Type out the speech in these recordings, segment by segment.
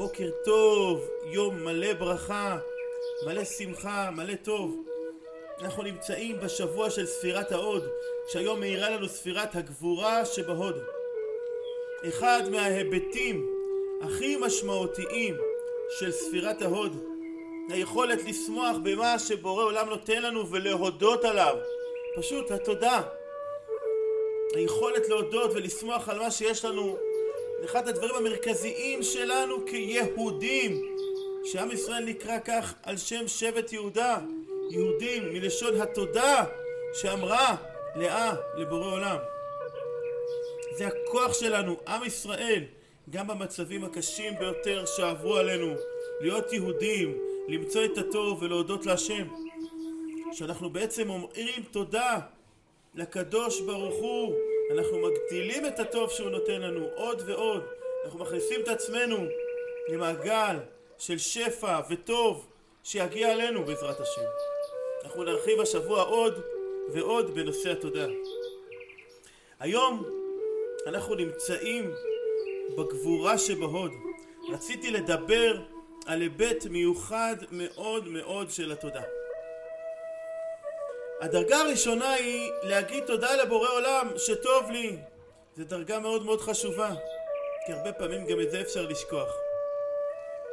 בוקר טוב, יום מלא ברכה, מלא שמחה, מלא טוב. אנחנו נמצאים בשבוע של ספירת ההוד, שהיום מאירה לנו ספירת הגבורה שבהוד. אחד מההיבטים הכי משמעותיים של ספירת ההוד, היכולת לשמוח במה שבורא עולם נותן לנו ולהודות עליו. פשוט התודה. היכולת להודות ולשמוח על מה שיש לנו אחד הדברים המרכזיים שלנו כיהודים שעם ישראל נקרא כך על שם שבט יהודה יהודים מלשון התודה שאמרה לאה לבורא עולם. זה הכוח שלנו עם ישראל גם במצבים הקשים ביותר שעברו עלינו להיות יהודים למצוא את הטוב ולהודות להשם. שאנחנו בעצם אומרים תודה לקדוש ברוך הוא אנחנו מגדילים את הטוב שהוא נותן לנו עוד ועוד. אנחנו מכניסים את עצמנו למעגל של שפע וטוב שיגיע עלינו בעזרת השם. אנחנו נרחיב השבוע עוד ועוד בנושא התודה. היום אנחנו נמצאים בגבורה שבהוד. רציתי לדבר על היבט מיוחד מאוד מאוד של התודה הדרגה הראשונה היא להגיד תודה לבורא עולם שטוב לי. זו דרגה מאוד מאוד חשובה, כי הרבה פעמים גם את זה אפשר לשכוח.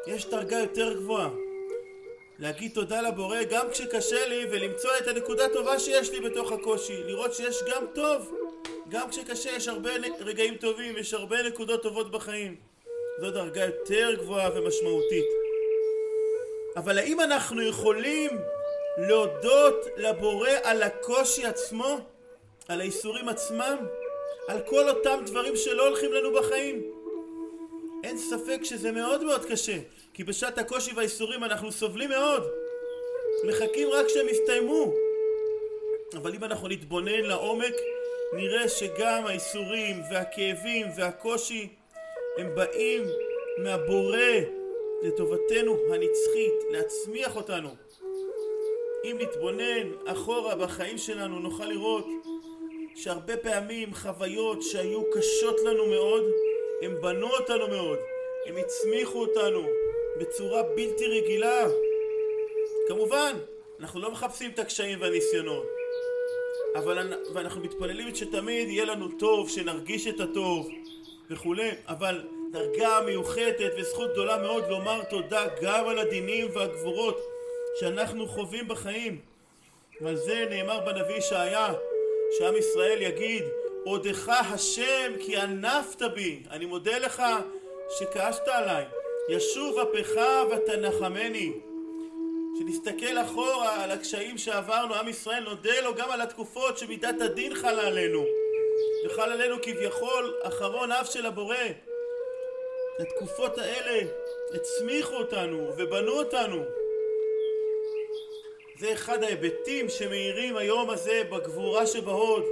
יש דרגה יותר גבוהה. להגיד תודה לבורא גם כשקשה לי ולמצוא את הנקודה הטובה שיש לי בתוך הקושי. לראות שיש גם טוב. גם כשקשה יש הרבה רגעים טובים, יש הרבה נקודות טובות בחיים. זו דרגה יותר גבוהה ומשמעותית. אבל האם אנחנו יכולים להודות לבורא על הקושי עצמו, על האיסורים עצמם, על כל אותם דברים שלא הולכים לנו בחיים. אין ספק שזה מאוד מאוד קשה, כי בשעת הקושי והאיסורים אנחנו סובלים מאוד. מחכים רק שהם יסתיימו. אבל אם אנחנו נתבונן לעומק, נראה שגם האיסורים והכאבים והקושי הם באים מהבורא לטובתנו הנצחית, להצמיח אותנו. אם נתבונן אחורה בחיים שלנו נוכל לראות שהרבה פעמים חוויות שהיו קשות לנו מאוד הם בנו אותנו מאוד הם הצמיחו אותנו בצורה בלתי רגילה. כמובן אנחנו לא מחפשים את הקשיים והניסיונות אבל ואנחנו מתפללים שתמיד יהיה לנו טוב שנרגיש את הטוב וכולי אבל דרגה מיוחדת וזכות גדולה מאוד לומר תודה גם על הדינים והגבורות שאנחנו חווים בחיים. ועל זה נאמר בנביא ישעיה, שעם ישראל יגיד, עודך השם כי ענפת בי, אני מודה לך שכעסת עליי, ישוב אפך ותנחמני. שנסתכל אחורה על הקשיים שעברנו, עם ישראל נודה לו גם על התקופות שמידת הדין חלה עלינו, וחל עלינו כביכול אחרון אף של הבורא. התקופות האלה הצמיחו אותנו ובנו אותנו. זה אחד ההיבטים שמאירים היום הזה בגבורה שבהוד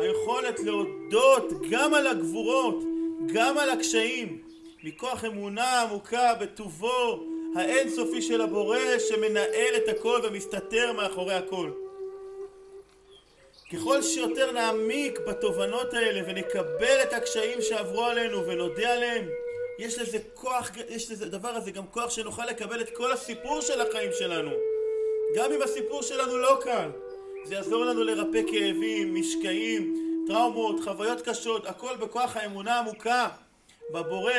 היכולת להודות גם על הגבורות, גם על הקשיים מכוח אמונה עמוקה בטובו האינסופי של הבורא שמנהל את הכל ומסתתר מאחורי הכל. ככל שיותר נעמיק בתובנות האלה ונקבל את הקשיים שעברו עלינו ונודה עליהם יש לזה כוח, יש לזה דבר הזה גם כוח שנוכל לקבל את כל הסיפור של החיים שלנו גם אם הסיפור שלנו לא קל, זה יעזור לנו לרפא כאבים, משקעים, טראומות, חוויות קשות, הכל בכוח האמונה העמוקה בבורא,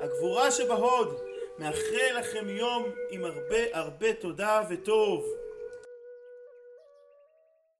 הגבורה שבהוד. מאחל לכם יום עם הרבה הרבה תודה וטוב.